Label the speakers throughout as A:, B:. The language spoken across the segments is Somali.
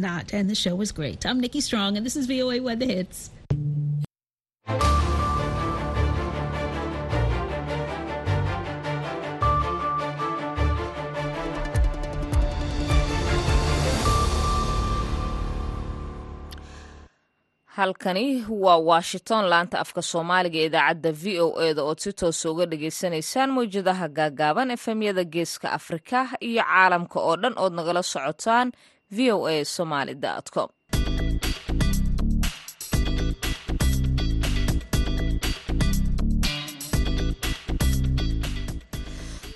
A: not. And the show was great. I'm Nikki Strong, and this is VOA Weather Hits.
B: halkani waa washington laanta afka soomaaliga ee idaacadda v o e da ood si toosa uga dhagaysanaysaan mawjadaha gaagaaban efemyada geeska afrika iyo caalamka oo dhan ood nagala socotaan v o a somaly com.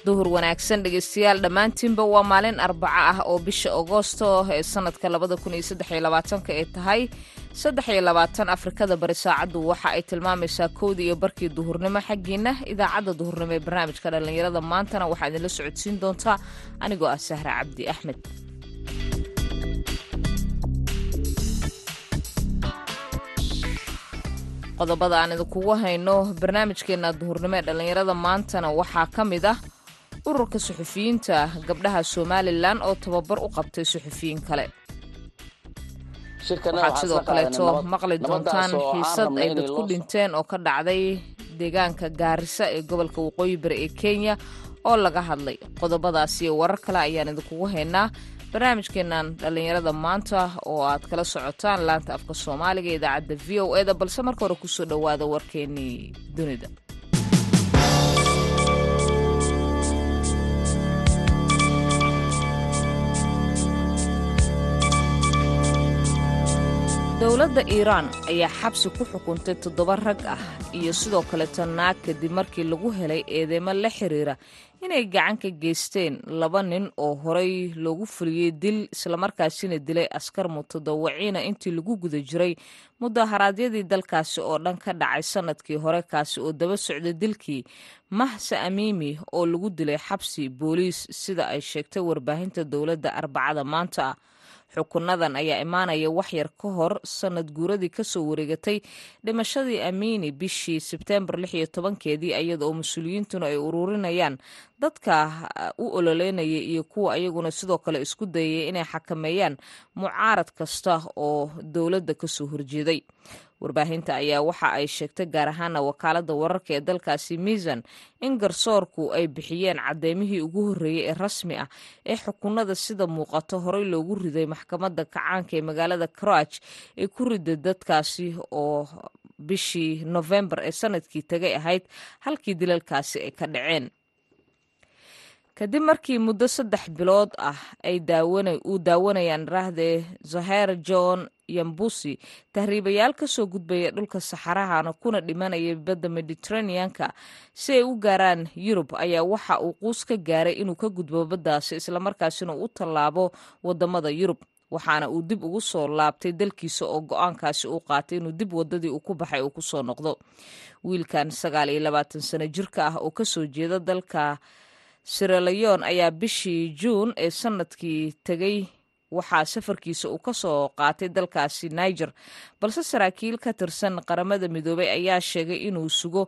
B: Duhur wanaagsan dhegeystayaal dhammaantiinba waa maalin arbaco ah oo bisha agoosto ee sanadka labada labaatanka ay tahay. Saddex iyo labaatan afrikada bari saacaddu waxa ay tilmaamaysaa kowdii iyo barkii duhurnimo xaggiina idaacadda duhurnimo ee barnaamijka dhallinyarada maantana waxaa idinla socodsiin doontaa anigoo ah sahra cabdi axmed qodobada aan idinkugu hayno barnaamijkeena duhurnimo ee dhallinyarada maantana waxaa ka mid ah ururka suxufiyiinta gabdhaha somalilan oo tababar u qabtay suxufiyiin kale. Waxaad sidoo kaleeto maqli doontaan xiisad ay dad ku dhinteen oo ka dhacday deegaanka gaarisa ee gobolka waqooyi bari ee kenya oo laga hadlay qodobadaas. Iyo warar kale ayaan idinkugu haynaa barnaamijkeenan dhallinyarada maanta oo aad kala socotaan laanta afka soomaaliga idaacadda v o e da balse marka hore ku soo dhowaada warkeenii dunida dowladda iiraan ayaa xabsi ku xukuntay toddoba rag ah iyo sidoo kaleeto naag kadib markii lagu helay eedeymo la xiriira inay gacan ka geysteen laba nin oo horey loogu fuliyey dil islamarkaasina dilay askar mutadawaciina intii lagu guda jiray mudaharaadyadii dalkaasi oo dhan ka dhacay sannadkii hore kaasi oo daba socday dilkii mahsa amiimi oo lagu dilay xabsi booliis sida ay sheegtay warbaahinta dowladda arbacada maanta ah xukunadan ayaa imaanaya waxyar ka hor sanad guuradii ka soo wareegatay dhimashadii amiini bishii sebteembar lix iyo tobankeedii iyada mas'uuliyiintuna ay ururinayaan dadka u ololeynaya iyo kuwa ayaguna sidoo kale isku dayaya inay xakameeyaan mucaarad kasta oo dowladda ka soo horjeeday warbaahinta ayaa waxa ay sheegtay gaar ahaana wakaaladda wararka ee dalkaasi miisan in garsoorku ay bixiyeen caddeymihii ugu horreeyey ee rasmi ah ee xukunada sida muuqato horey loogu riday maxkamadda kacaanka ee magaalada karach ee ku riday dadkaasi oo bishii nofembar ee sannadkii tagay ahayd halkii dilalkaasi ay ka dhaceen kadib markii muddo saddex bilood ah ay uu daawanayaan rahdee zaher john yambusi tahriibayaal ka soo gudbaya dhulka saxarahana kuna dhimanaya badda mediteraneanka si ay u gaaraan yurub ayaa waxa uu quus ka gaaray inuu ka gudbo baddaasi islamarkaasina u tallaabo waddamada yurub waxaana uu dib ugu soo laabtay dalkiisa oo go'aankaasi uu qaatay inuu dib wadadii uu ku baxay uu ku soo noqdo. Wiilkan sagaal iyo labaatan sano jirka ah oo ka soo jeeda dalka siraleon ayaa bishii juun ee sannadkii tegay waxaa safarkiisa uu ka soo qaatay dalkaasi niger balse saraakiil ka tirsan qaramada midoobay ayaa sheegay inuu sugo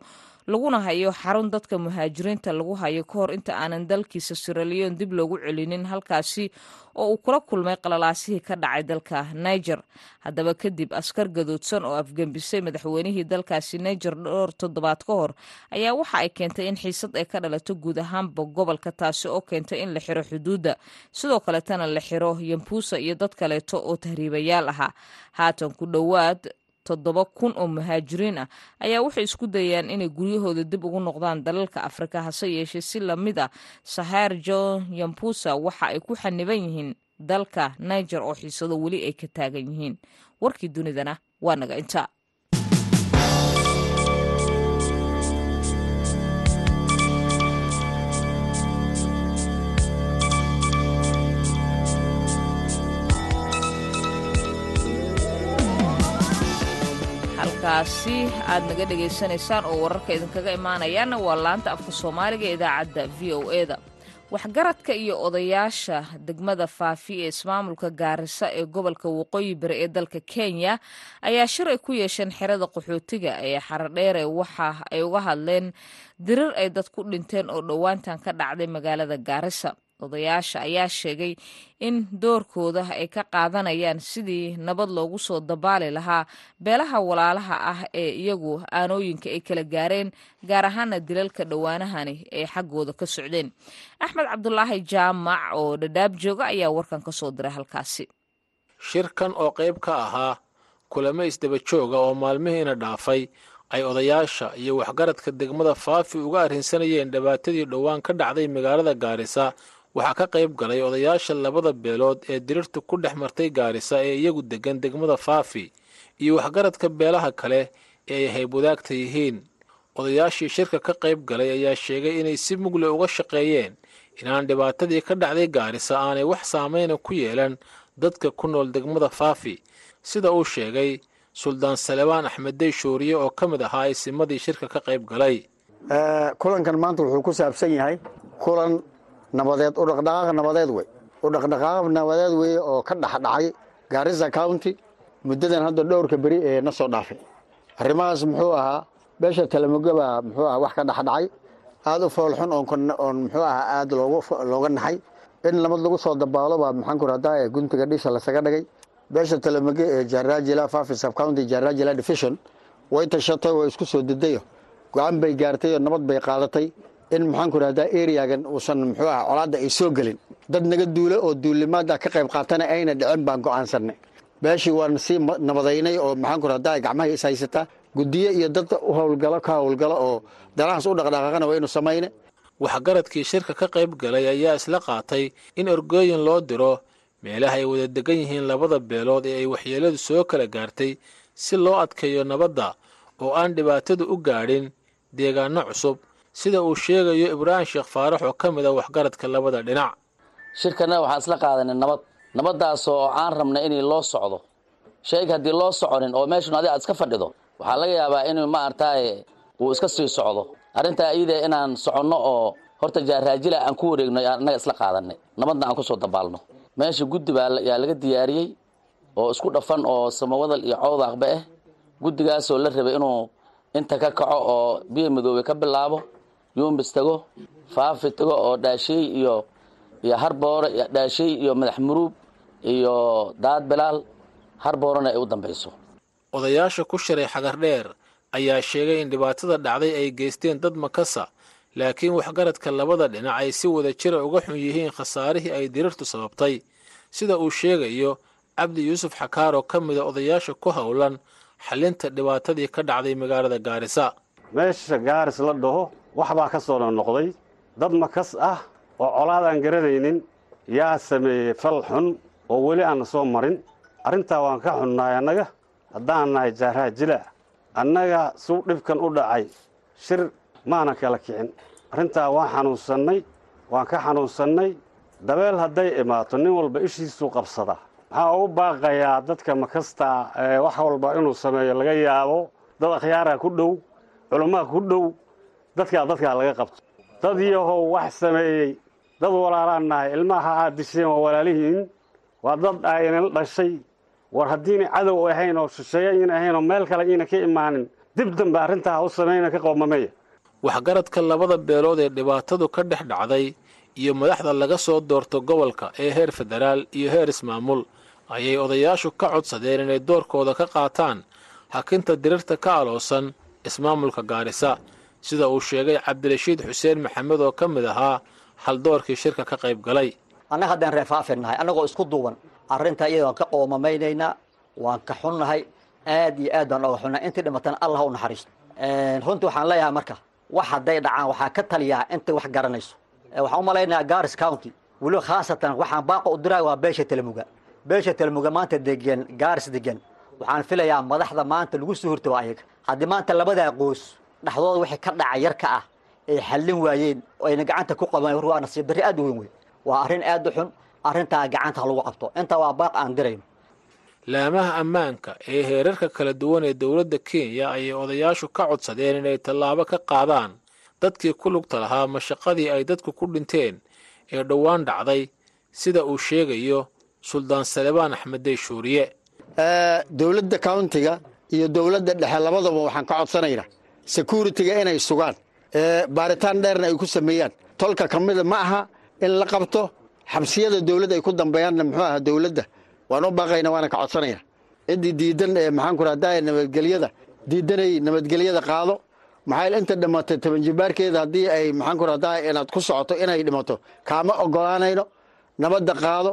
B: laguna hayo xarun dadka muhaajiriinta lagu hayo ka hor inta aanan dalkiisa siraleon dib loogu celinin halkaasi oo uu kula kulmay qalalaasihii ka dhacay dalka niger. Haddaba kadib askar gadoodsan oo afgembisay madaxweynihii dalkaasi niger dhowr toddobaad ka hor ayaa waxa ay keentay in xiisad ay ka dhalato guud ahaanba gobolka taasi oo keentay in la xiro xuduudda. Sidoo kaletana la xiro yambuusa iyo dad kaleeto oo tahriibayaal ahaa. Haatan ku dhowaad toddoba kun oo muhaajiriin ah ayaa waxay isku dayaan inay guryahooda dib ugu noqdaan dalalka afrika hase yeeshee si la mid a sahar john yambusa waxa ay ku xaniban yihiin dalka niger oo xiisado weli ay ka taagan yihiin. Warkii dunidana waa naga intaa halkaasi aad naga dhegaysanaysaan oo wararka idinkaga imaanayaana waa laanta afka soomaaliga idaacadda v o e da waxgaradka iyo odayaasha degmada faafi ee ismaamulka gaarisa ee gobolka waqooyi bari ee dalka kenya ayaa shir ay ku yeesheen xerada qaxootiga ee xaradheere waxa ay uga hadleen dirir ay dad ku dhinteen oo dhowaantan ka dhacday magaalada gaarisa odayaasha ayaa sheegay in doorkooda ay ka qaadanayaan sidii nabad loogu soo dabaali lahaa beelaha walaalaha ah ee iyagu aanooyinka ay kala gaareen gaar ahaana dilalka dhowaanahani ay xaggooda ka socdeen. Axmed cabdulaahi jaamac oo dhadhaab jooga ayaa warkan ka soo diray halkaasi.
C: Shirkan oo qayb ka ahaa kulamo isdaba jooga oo maalmihiina dhaafay ay odayaasha iyo waxgaradka degmada faafi uga arrinsanayeen dhibaatadii dhowaan ka dhacday magaalada gaarisa waxaa ka qayb galay odayaasha labada beelood ee dirirtu ku dhex martay gaarisa ee iyagu deggan degmada faafi iyo waxgaradka beelaha kale ee ay haybwadaagta yihiin. Odayaashii shirka ka qayb galay ayaa sheegay inay si mugle uga shaqeeyeen inaan dhibaatadii ka dhacday gaarisa aanay wax saameyna ku yeelan dadka ku nool degmada faafi. Sida uu sheegay suldaan salebaan axmed dey shooriye oo ka mid ahaa isimadii shirka ka qayb galay.
D: Kulankan maanta wuxuu ku saabsan yahay kulan nabadeed u nabadeed wey u nabadeed wey oo ka dhexdhacay gaarisa county. Muddadan hadda dhowrka beri ee na soo dhaafay. Arrimahaas muxuu ahaa beesha talamogaba muxuu aha wax ka dhexdhacay. Aada u foolxun oon muxuu ahaa aada looga naxay. In nabad lagu soo dabaalo baa maxaan ku radaa ee guntiga dhisha lasaga dhigay. Beesha talamoge ee jaarajila fafi subcounty jaarajila division. Way tashatay oo isku soo didayo. Go'aan bay gaartay oo nabad bay qaadatay in maxaan ku rahdaa eriagan uusan muxuu aha colaadda ay soo gelin. Dad naga duula oo duulimaada ka qayb qaatana ayna dhicin baan go'aansanay beeshii waan sii nabadaynay oo maxaan ku rahdaa gacmaha is haysataa guddiye iyo dad u howlgalo ka howlgalo oo danahaas u dhaqdhaqaaqana waynu samayne
C: waxgaradkii shirka ka qayb galay ayaa isla qaatay in orgooyin loo diro. Meelaha ay wada degan yihiin labada beelood ee ay waxyeeladu soo kala gaartay si loo adkeeyo nabadda oo aan dhibaatadu u gaadhin deegaanno cusub sida uu sheegayo ibraahim sheekh faarax oo ka mid a waxgaradka labada dhinac.
E: Shirkana waxaan isla qaadanay nabad nabaddaas oo aan rabna inay loo socdo. Shayga haddii loo soconin oo meeshun adi aad iska fadhido waxaa laga yaabaa inuu ma artaaye uu iska sii socdo. Arrintaa iyada inaan soconno oo horta jaaraajila aan ku wareegno annaga isla qaadanay. Nabadna aan ku soo dabaalno. Meesha guddi baa yaa laga diyaariyey oo isku dhafan oo samawadal iyo cowdaaqba ah guddigaasoo la rabay inuu inta ka kaco oo biyo midoobe ka bilaabo yuumbis tago faafi tago oo dhaasheey iyo iyo harboore dhaasheey iyo madax muruub iyo daad bilaal harboorena ay u dambayso.
C: Odayaasha ku shiray xagar dheer ayaa sheegay in dhibaatada dhacday ay geysteen dad makasa laakiin waxgaradka labada dhinac ay si wada jira uga xun yihiin khasaarihii ay dirirtu sababtay. Sida uu sheegayo cabdi yuusuf xakaar oo ka mida odayaasha ku howlan xalinta dhibaatadii ka dhacday magaalada gaarisa
F: meesha gaaris la dhaho waxbaa ka soo noqnoqday. Dad makas ah oo colaad aan garanaynin yaa sameeyey fal xun oo weli aanna soo marin. Arrintaa waan ka xunnahay annaga. Haddaan nahay jaaraha jila annaga suu dhibkan u dhacay. Shir maana kala kicin. Arrintaa waan xanuunsannay waan ka xanuunsannay. Dabeel hadday imaato nin walba ishiisuu qabsadaa waxaa ugu baaqayaa dadka makasta wax walba inuu sameeyo laga yaabo? Dad akhyaaraha ku dhow culammaha ku dhow dadkaa dadkaa laga qabto. Dad yahow wax sameeyey dad walaalaan nahay ilmaha aad disheen waa walaalihiin. Waa dad aynala dhashay. War haddiina cadow ahayn oo shisheeye iina ahayn oo meel kale iina ka imaanin dib dambe arrintaa u samayna ka qoobmameya
C: waxgaradka labada beelood ee dhibaatadu ka dhex dhacday iyo madaxda laga soo doorto gobolka ee heer federaal iyo heer ismaamul ayay odayaashu ka codsadeen inay doorkooda ka qaataan hakinta dirirta ka aloosan ismaamulka gaarisa sida uu sheegay cabdirashiid xuseen maxamed oo ka mid ahaa haldoorkii shirka ka qayb galay.
G: Annaga haddaan reefaafin nahay annagoo isku duuban arrintaa iyada waan ka qoomamaynayna waan ka xunnahay aad iyo aad baan oga xunnahay intii dhimatana allah u naxariisto. Runtii waxaan leeyahay marka wax hadday dhacaan waxaa ka taliyaa intay wax garanayso. Waxaan u malaynayaa garis county weliba khaasatan waxaan baaqa u diray waa beesha telemuga beesha telemuga maanta degan garis degan waxaan filayaa madaxda maanta lagu soo horta waa ayaga. Haddii maanta labadaa qoos dhexdooda wixii ka dhaca yarka ah ay xallin waayeen oo ayna gacanta ku qaban war waa nasiib darri aad u weyn wey waa arrin aad u xun arrintaa gacanta ha lagu qabto. Intaa waa baaq aan dirayno.
C: Laamaha ammaanka ee heerarka kala duwan ee dowladda kenya ayay odayaashu ka codsadeen inay tallaabo ka qaadaan dadkii ku lugta lahaa mashaqadii ay dadku ku dhinteen ee dhowaan dhacday sida uu sheegayo suldaan salebaan axmed dey shuuriye
D: dowladda countiga iyo dowladda dhexe labadaba waxaan ka codsanaynaa securitiga inay sugaan baaritaan dheerna ay ku sameeyaan. Tolka ka mida ma aha in la qabto xabsiyada dowladda ay ku dambeeyaanna muxuu aha dowladda? Waan u baaqayna waana ka codsanaya. Ciddii diidan ee maxaan ku rahdaa nabadgelyada diidanay nabadgelyada qaado. Maxaa inta dhimatay tabanjibaarkeeda haddii ay maxaan ku rahdaa inaad ku socoto inay dhimato kaama ogolaanayno nabadda qaado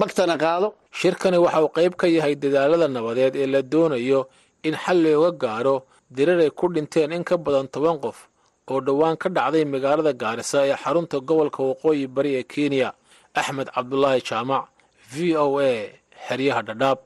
D: magtana qaado.
C: Shirkani waxa uu qayb ka yahay dadaalada nabadeed ee la doonayo in xal looga gaaro dirar ay ku dhinteen in ka badan toban qof oo dhowaan ka dhacday magaalada gaarisa ee xarunta gobolka waqooyi bari ee kenya. Axmed cabdulaahi jaamac v o a xeryaha dhadhaab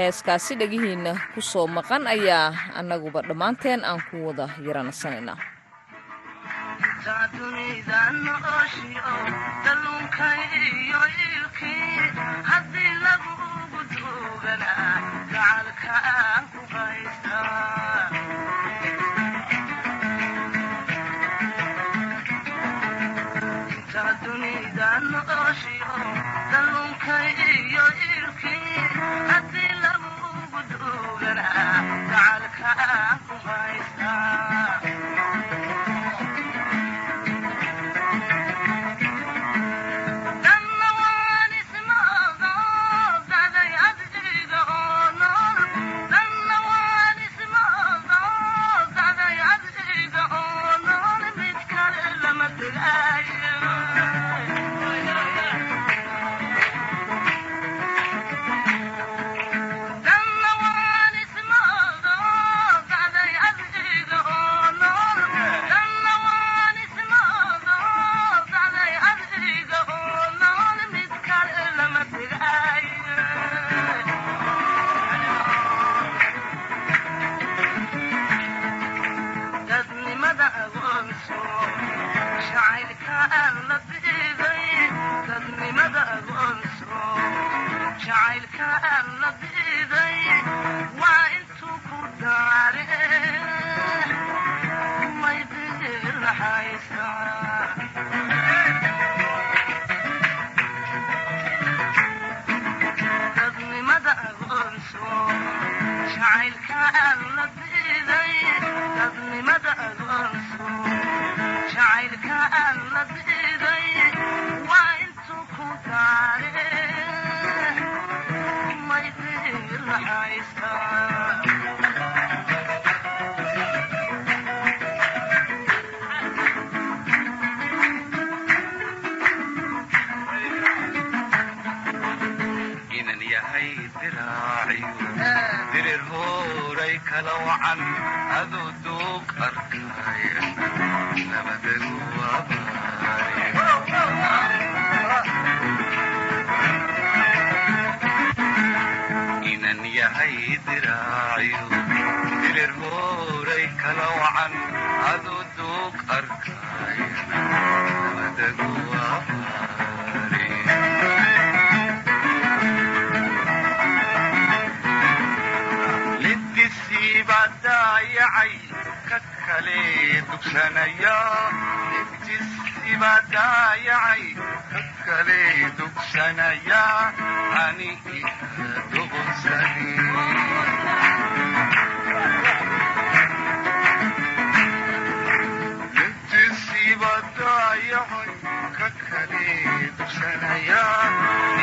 H: heeskaasi dhegihiinna ku soo maqan ayaa annaguba dhammaanteen aan ku wada yaranasanaynaa تعال كافر jacaylka aan la diiday
I: helo wacan aduduub arkinaaya nabadau dugsanaya iftiskiba daayacay kakale dugsanaya ani idka dogonsadiftiskiba daayacay kakale dugsanaya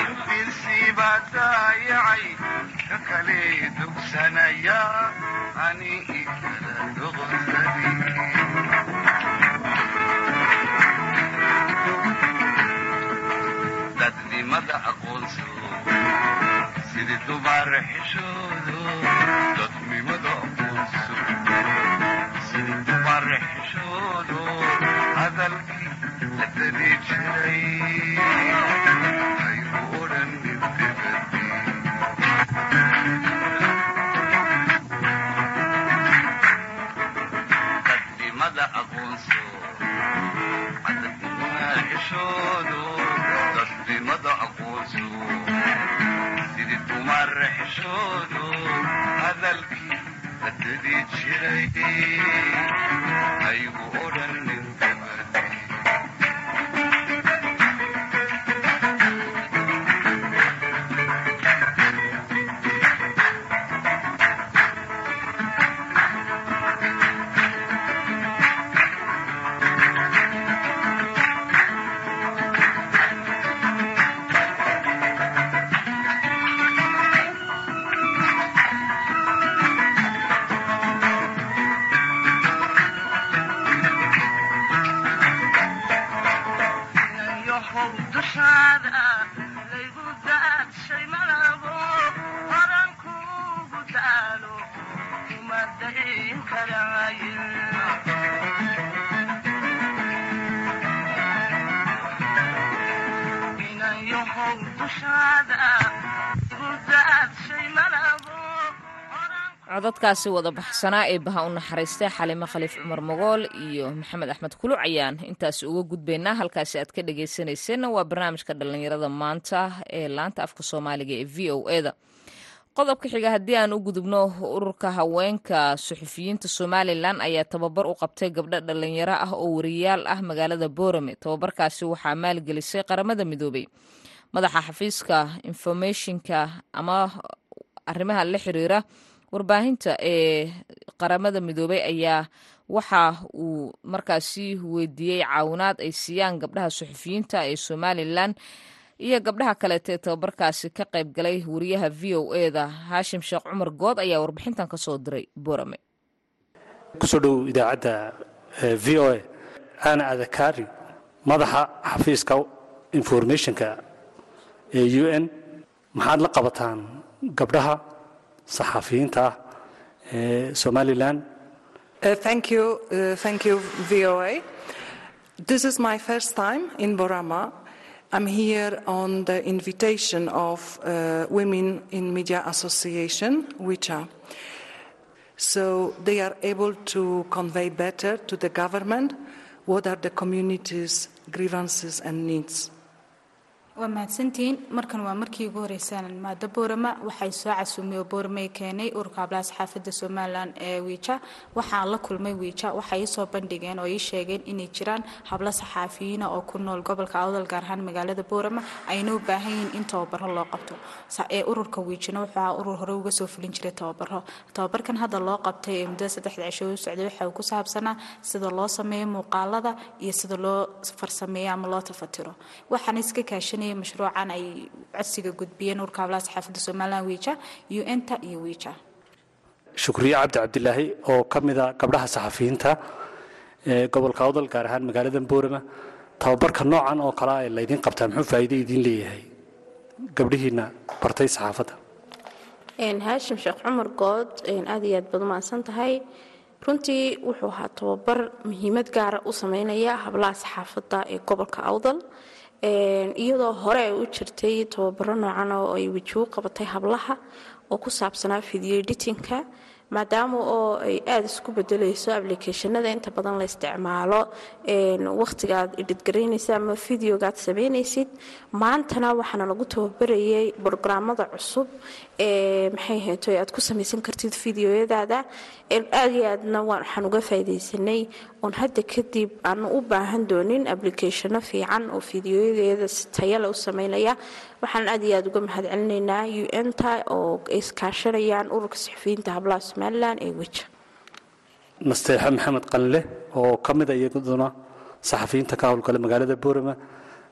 I: iftiskiba daayacay kakale dugsanaya ani idka dogon
B: codadkaasi wada baxsanaa ee baha u naxariistay xalimo khaliif cumar mogool iyo maxamed axmed kuluc ayaan intaas uga gudbaynaa halkaasi aad ka dhagaysanayseena waa barnaamijka dhallinyarada maanta ee laanta afka soomaaliga ee v o e da qodobka xiga haddii aan u gudubno ururka haweenka suxufiyiinta somalilan ayaa tababar u qabtay gabdho dhallinyaro ah oo wariyaal ah magaalada boorame. Tababarkaasi waxaa maalgelisay qaramada midoobay. Madaxa xafiiska informationka ama arrimaha la xiriira warbaahinta ee qaramada midoobay ayaa waxa uu markaasi weydiiyey caawinaad ay siiyaan gabdhaha suxufiyiinta ee somalilan iyo gabdhaha kaleeta ee tababarkaasi ka qayb galay wariyaha v o e da haashim sheekh cumar good ayaa warbixintan ka soo diray borame
J: ku soo dhow idaacadda v o e ana adakaari madaxa xafiiska informationka ee u n maxaad la qabataan gabdhaha saxafiyiinta somalilan
K: Uh, thank you, uh, thank you, VOA. This is my first time in Borama. I'm here on the invitation of uh, Women in Media Association, WICHA. So they are able to convey better to the government what are the community's grievances and needs.
L: Waa mahadsantihiin markan waa markii ugu horeysaan maada boorama. Waxay soo casuumay oo boorama keenay ururka hablaha saxaafadda somalilan ee wiija waxaan la kulmay wiija waxay ii soo bandhigeen oo ii sheegeen inay jiraan hablo saxaafiyiina oo ku nool gobolka awdal gaar ahaan magaalada boorama. Ayna u baahan yihiin in tababaro loo qabto. Ee ururka wiijina wuxuu ahaa urur hore uga soo fulin jiray tababaro tababarkan hadda loo qabtay ee muddada saddexda cisho u socday waxa uu ku saabsanaa sida loo sameeyo muuqaalada iyo sida loo farsameeyo ama loo tafatiro. Waxaan iska kaashanay mashruucan ay codsiga gudbiyeen urka hablaha saxaafadda somalilan wiija un-ta iyo wiija
J: shukriye cabdi cabdilaahi oo ka mida gabdhaha saxafiyiinta ee gobolka awdal gaar ahaan magaalada boorama tababarka noocan oo kale ee laydin qabtaa muxuu faa'iido idiin leeyahay gabdhihiina bartay saxaafadda.
M: Haashim sheekh cumar good aad iyo aad baad umahadsan tahay. Runtii wuxuu ahaa tababar muhiimad gaara u sameynaya hablaha saxaafadda ee gobolka awdal iyadoo hore ay u jirtay tababaro noocan oo ay weji u qabatay hablaha oo ku saabsanaa video editinka maadaama oo ay aada isku bedelayso ablicationada inta badan la isticmaalo. Wakhtigaad idhidgaraynaysa ama videogaad samaynaysid maantana waxaana lagu tababarayay brograamada cusub maxay hayto aad ku samaysan kartid videoyadaada aad iyo aadna waxaan uga faaidaysanay oon hadda kadib aanu u baahan doonin ablicationo fiican oo videoyadeeda si tayale u sameynaya waxaan aad iyo aad uga mahad celinaynaa un-ta oo ay iskaashanayaan ururka saxufiyiinta hablaha somalilan ee weja.
J: Nasteexa maxamed qanle oo ka mida iyaduna saxafiyiinta ka howlgala magaalada boorama.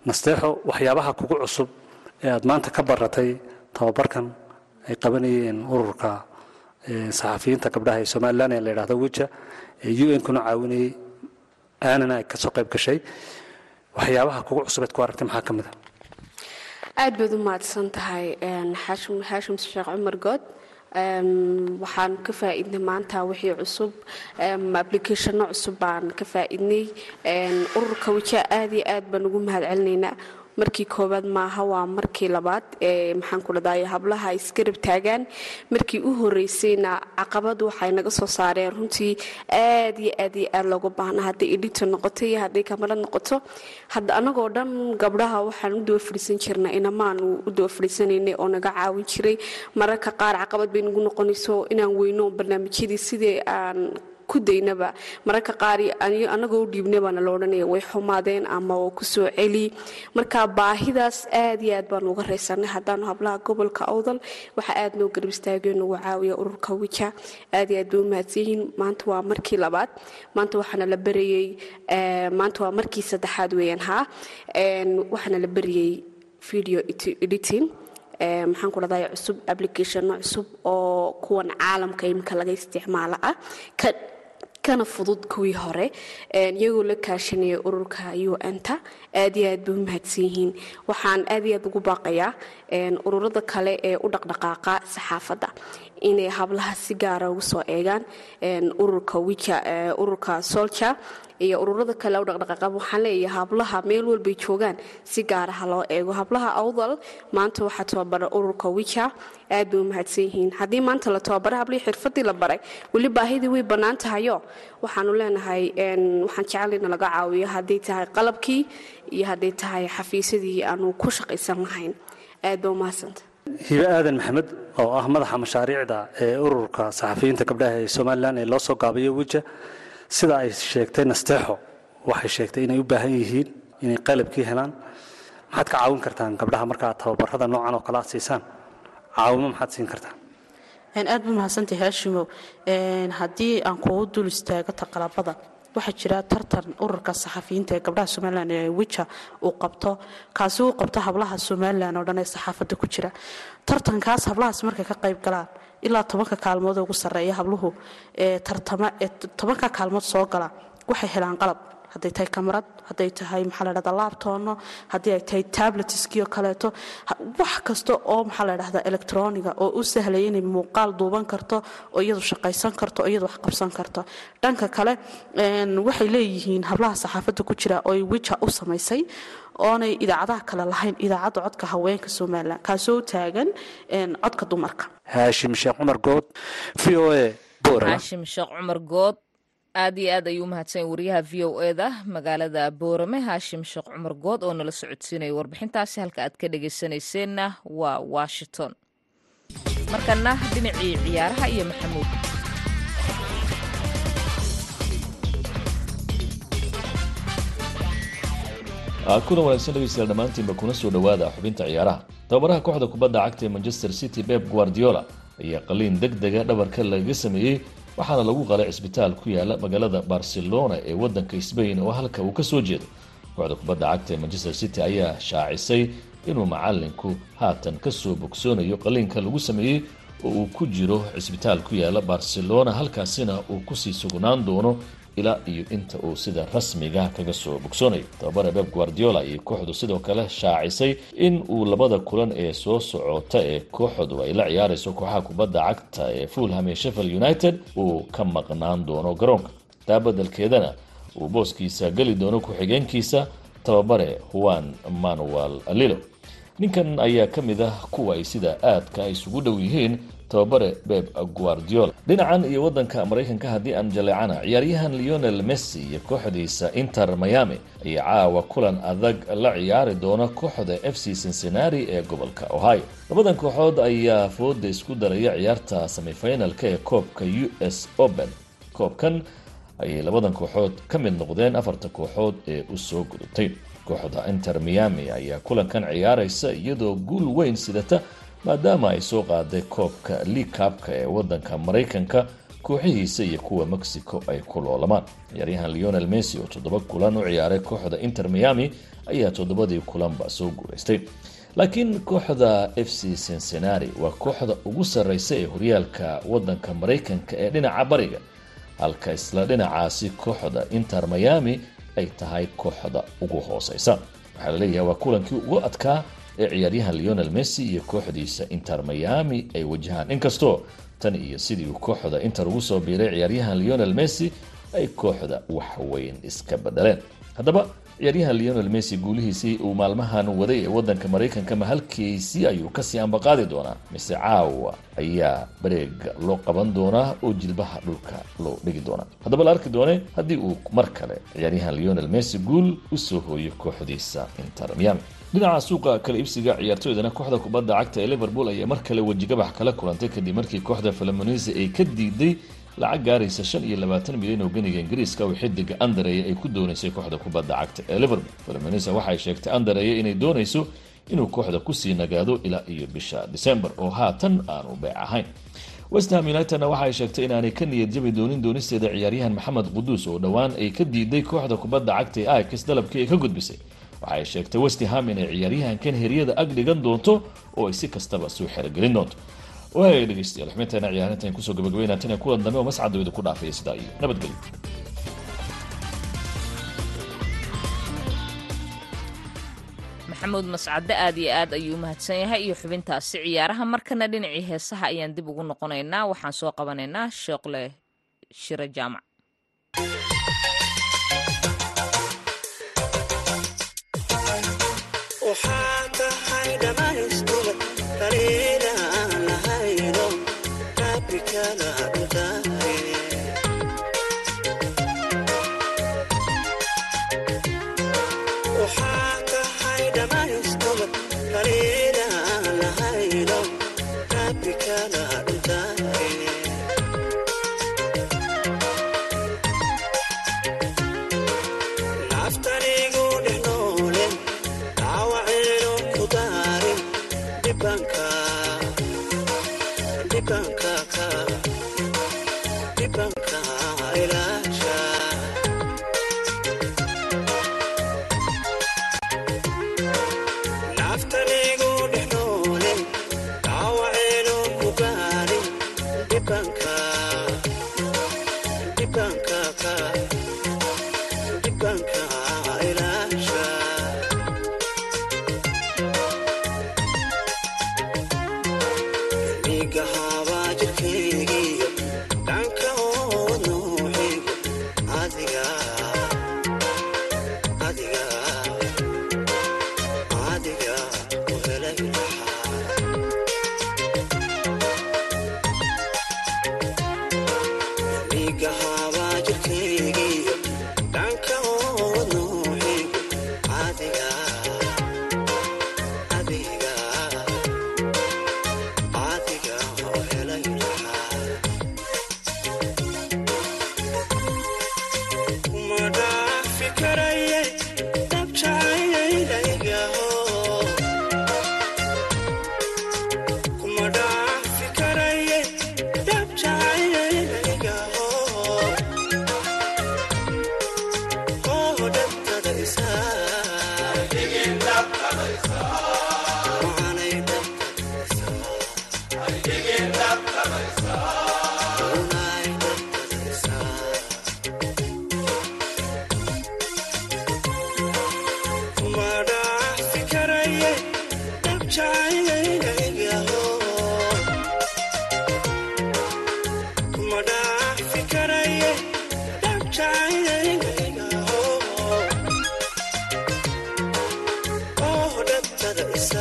J: Nasteexo waxyaabaha kugu cusub ee aad maanta ka baratay tababarkan ay qabanayeen ururka saxafiyiinta gabdhaha ee somalilan ee la yidhahdo weja ee un kuna caawinayay aanana ay ka soo qayb gashay. Waxyaabaha kugu cusubeed ku aragtay maxaa ka mid a?
N: Aad baad u mahadsan tahay xaashim sheekh cumar good. Waxaan ka faa'iidnay maanta wixii cusub. Applicationno cusub baan ka faa'iidnay. Ururka wija aad iyo aad baan ugu mahad celinaynaa markii koowaad maaha waa markii labaad ee maxaan ku hablaha isgarab taagaan markii u horeysayna caqabad waxay naga soo saareen. Runtii aad iyo aad iyo aad looga baahna hadday editor noqoto iyo hadday kamarad noqoto. Hadda anagoo dhan gabdhaha waxaan u daba fadhiisan jirna inamaanu u daba fadhiisanaynay oo naga caawin jiray. Mararka qaar caqabad bay nagu noqonayso inaan weyno barnaamijyadii sidii aan ku daynaba. Mararka qaar anagoo u dhiibnabaana la odhanaya way xumaadeen ama oo ku soo celi? Marka baahidaas aad iyo aad baan uga raysanay haddaanu hablaha gobolka awdal waxaa aad noo garab istaagay nagu caawiya ururka wija aad iyo aad bay u mahadsanyihiin. Maanta waa markii labaad. Maanta waxaana la berayey maanta waa markii saddexaad weeyaan haa. Waxaana la berayey video editing. Maxaan ku dhahday cusub applicationno cusub oo kuwan caalamka iminka laga isticmaalo ah kana fudud kuwii hore iyagoo la kaashanaya ururka un-ta aad iyo aad bay u mahadsan yihiin. Waxaan aad iyo aad ugu baaqayaa ururada kale ee u dhaqdhaqaaqa saxaafadda inay hablaha si gaara ugu soo eegaan ururka solja iyo ururada kale u waxaan leeyahay hablaha meel walbay joogaan si gaaraha loo eego. Hablaha awdal maanta waxaa tababara ururka wija aad bay u mahadsan yihiin. Haddii maanta la tababara hablihii xirfadii la baray weli baahidii way bannaan tahayo. Waxaanu leenahay waxaan jecelina laga caawiyo hadday tahay qalabkii iyo hadday tahay xafiisyadii aanu ku shaqaysan lahayn. Aad ba u mahadsanta
J: hibe aadan maxamed oo ah madaxa mashaariicda ee ururka saxafiyiinta gabdhaha ee somalilan ee loo soo gaabiyo wija sida ay sheegtay nasteexo. Waxay sheegtay inay u baahan yihiin inay qalabkii helaan. Maxaad ka caawin kartaan gabdhaha markaad tababarada noocan oo kale aad siisaan? Caawimo maxaad siin kartaan?
O: Aad ba mahadsantahay haashimow. Haddii aan kugu dul istaago taqalabada waxaa jira tartan ururka saxafiyiinta ee gabdhaha somalilan ee wija uu qabto. Kaasi uu qabto hablaha somalilan oo dhan ee saxaafadda ku jira. Tartankaas hablahaas markay ka qayb galaan ilaa tobanka kaalmood ugu sarreeya habluhu ee tartama ee tobanka kaalmood soo gala waxay helaan qalab hadday tahay kamarad hadday tahay maxaa la dhahdaa laabtoono haddii ay tahay tabletskio kaleeto wax kasta oo maxaa la dhahdaa electroniga oo u sahlaya inay muuqaal duuban karto oo iyadu shaqaysan karto oo iyadu wax qabsan karto. Dhanka kale waxay leeyihiin hablaha saxaafadda ku jira oo wija u samaysay oonay idaacadaha kale lahayn idaacadda codka haweenka somalilan kaasoo taagan codka dumarka.
J: Haashim sheekh cumar good v o a
B: haashim sheekh cumar good aad iyo aad ayuu umahadsan wariyaha v o eda magaalada boorame haashim sheekh cumar good oo nala socodsiinaya warbixintaasi. Halka aad ka dhegaysanayseena waa washington. Markana dhinacii ciyaaraha iyo maxamuud.
P: Kuna wanaagsan dhegeystayaal dhammaantiinba kuna soo dhowaada xubinta ciyaaraha. Tababaraha kooxda kubadda cagta ee manchester city beb guardiola ayaa qaliin deg dega dhabarka lagaga sameeyey waxaana lagu qalay cisbitaal ku yaalla magaalada barcelona ee wadanka sbain oo halka uu ka soo jeedo. Kooxda kubadda cagta ee manchester city ayaa shaacisay inuu macalinku haatan ka soo bogsoonayo qaliinka lagu sameeyey oo uu ku jiro cisbitaal ku yaalla barcelona halkaasina uu ku sii sugnaan doono ilaa iyo inta uu sida rasmiga kaga soo bogsoonayo tababara beb guardiola iyo kooxdu sidoo kale shaacisay in uu labada kulan ee soo socota ee kooxdu ay la ciyaarayso kooxaha kubadda cagta ee fulham ee sheffield united uu ka maqnaan doono garoonka. Taa badelkeedana uu booskiisa geli doono ku-xigeenkiisa tababare juan manuel lilo ninkan ayaa ka mid ah kuwa ay sida aadka isugu dhow yihiin tababare beb guardiola. Dhinacan iyo wadanka maraykanka haddii aan jaleecana ciyaaryahan leonel messi iyo kooxdiisa inter miami ayaa caawa kulan adag la ciyaari doona kooxda f c cincinnati ee gobolka ohio. Labadan kooxood ayaa fooda isku daraya ciyaarta semifinalka ee koobka u s open. Koobkan ayay labadan kooxood ka mid noqdeen afarta kooxood ee u soo gudubtay. Kooxda inter miami ayaa kulankan ciyaaraysa iyadoo guul weyn sidata maadaama ay soo qaaday koobka liigkabka ee wadanka maraykanka kooxihiisa iyo kuwa mexico ay ku loolamaan ciyaaryahan leonel messi oo toddoba kulan u ciyaaray kooxda inter miami ayaa toddobadii kulanba soo guulaystay laakiin kooxda f c cincinnati waa kooxda ugu sarreysa ee horyaalka wadanka maraykanka ee dhinaca bariga halka isla dhinacaasi kooxda inter miami ay tahay kooxda ugu hooseysa. Waxaa la leeyahay waa kulankii ugu adkaa ee ciyaaryahan leonel messi iyo kooxdiisa inter miami ay wajahaan. Inkastoo tan iyo sidii uu kooxda inter ugu soo biiray ciyaaryahan leonel messi ay kooxda wax weyn iska bedeleen. Haddaba ciyaaryahan leonel messi guulihiisii uu maalmahan waday ee wadanka maraykanka mahalkiisii ayuu ka sii ambaqaadi doonaa mise caawa ayaa bareega loo qaban doonaa oo jilbaha dhulka loo dhigi doonaa. Haddaba la arki doone haddii uu mar kale ciyaaryahan leonel messi guul u soo hooyo kooxdiisa inter miami dhinaca suuqa kala iibsiga ciyaartooydana kooxda kubadda cagta ee liverpool ayaa mar kale wejigabax kala kulantay kadib markii kooxda falamonese ay ka diiday lacag gaaraysa shan iyo labaatan milyan oo ganiga ingiriiska oo xidiga andereye ay ku doonaysay kooxda kubadda cagta ee liverpool. Falamonese waxay sheegtay andereye inay doonayso inuu kooxda ku sii nagaado ilaa iyo bisha december oo haatan aanu beec ahayn. Westham unitedna waxaay sheegtay inaanay ka niyad jabi doonin doonisteeda ciyaaryahan maxamed quduus oo dhowaan ay ka diiday kooxda kubadda cagta ee ix dalabkii ay ka gudbisay waxay sheegtay westham inay ciyaaryahankan heryada ag dhigan doonto oo ay si kastaba soo xerogelin doonto. Waagay dhegeystayaal xubinteena ciyaarintan ku soo gabagabeynaa tan kulan dambe oo mascadooda ku dhaafaya sidaa iyo nabadgelyo
Q: maxamuud mascade aad iyo aad ayuu mahadsan yahay iyo xubintaasi ciyaaraha markana dhinacii heesaha ayaan dib ugu noqonaynaa. Waxaan soo qabanaynaa sheekle shiro jaamac waxaan tahay dhammaystira Bye. Yes.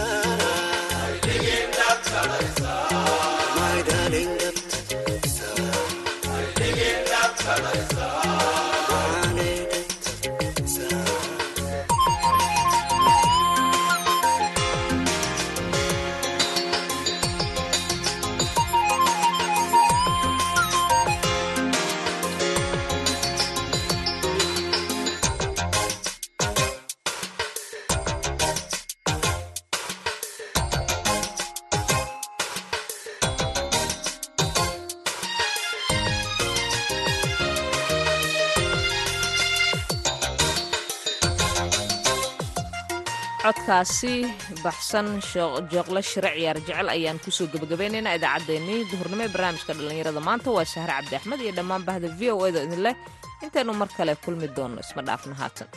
Q: Codkaasi baxsan jooqle shire ciyaar jecel ayaan ku soo gebagabaynaynaa idaacaddeenii duhurnimo ee barnaamijka dhallinyarada. Maanta waa sahre cabdi axmed iyo dhammaan bahda v o eda idin leh. Intaynu mar kale kulmi doonno isma dhaafno haatan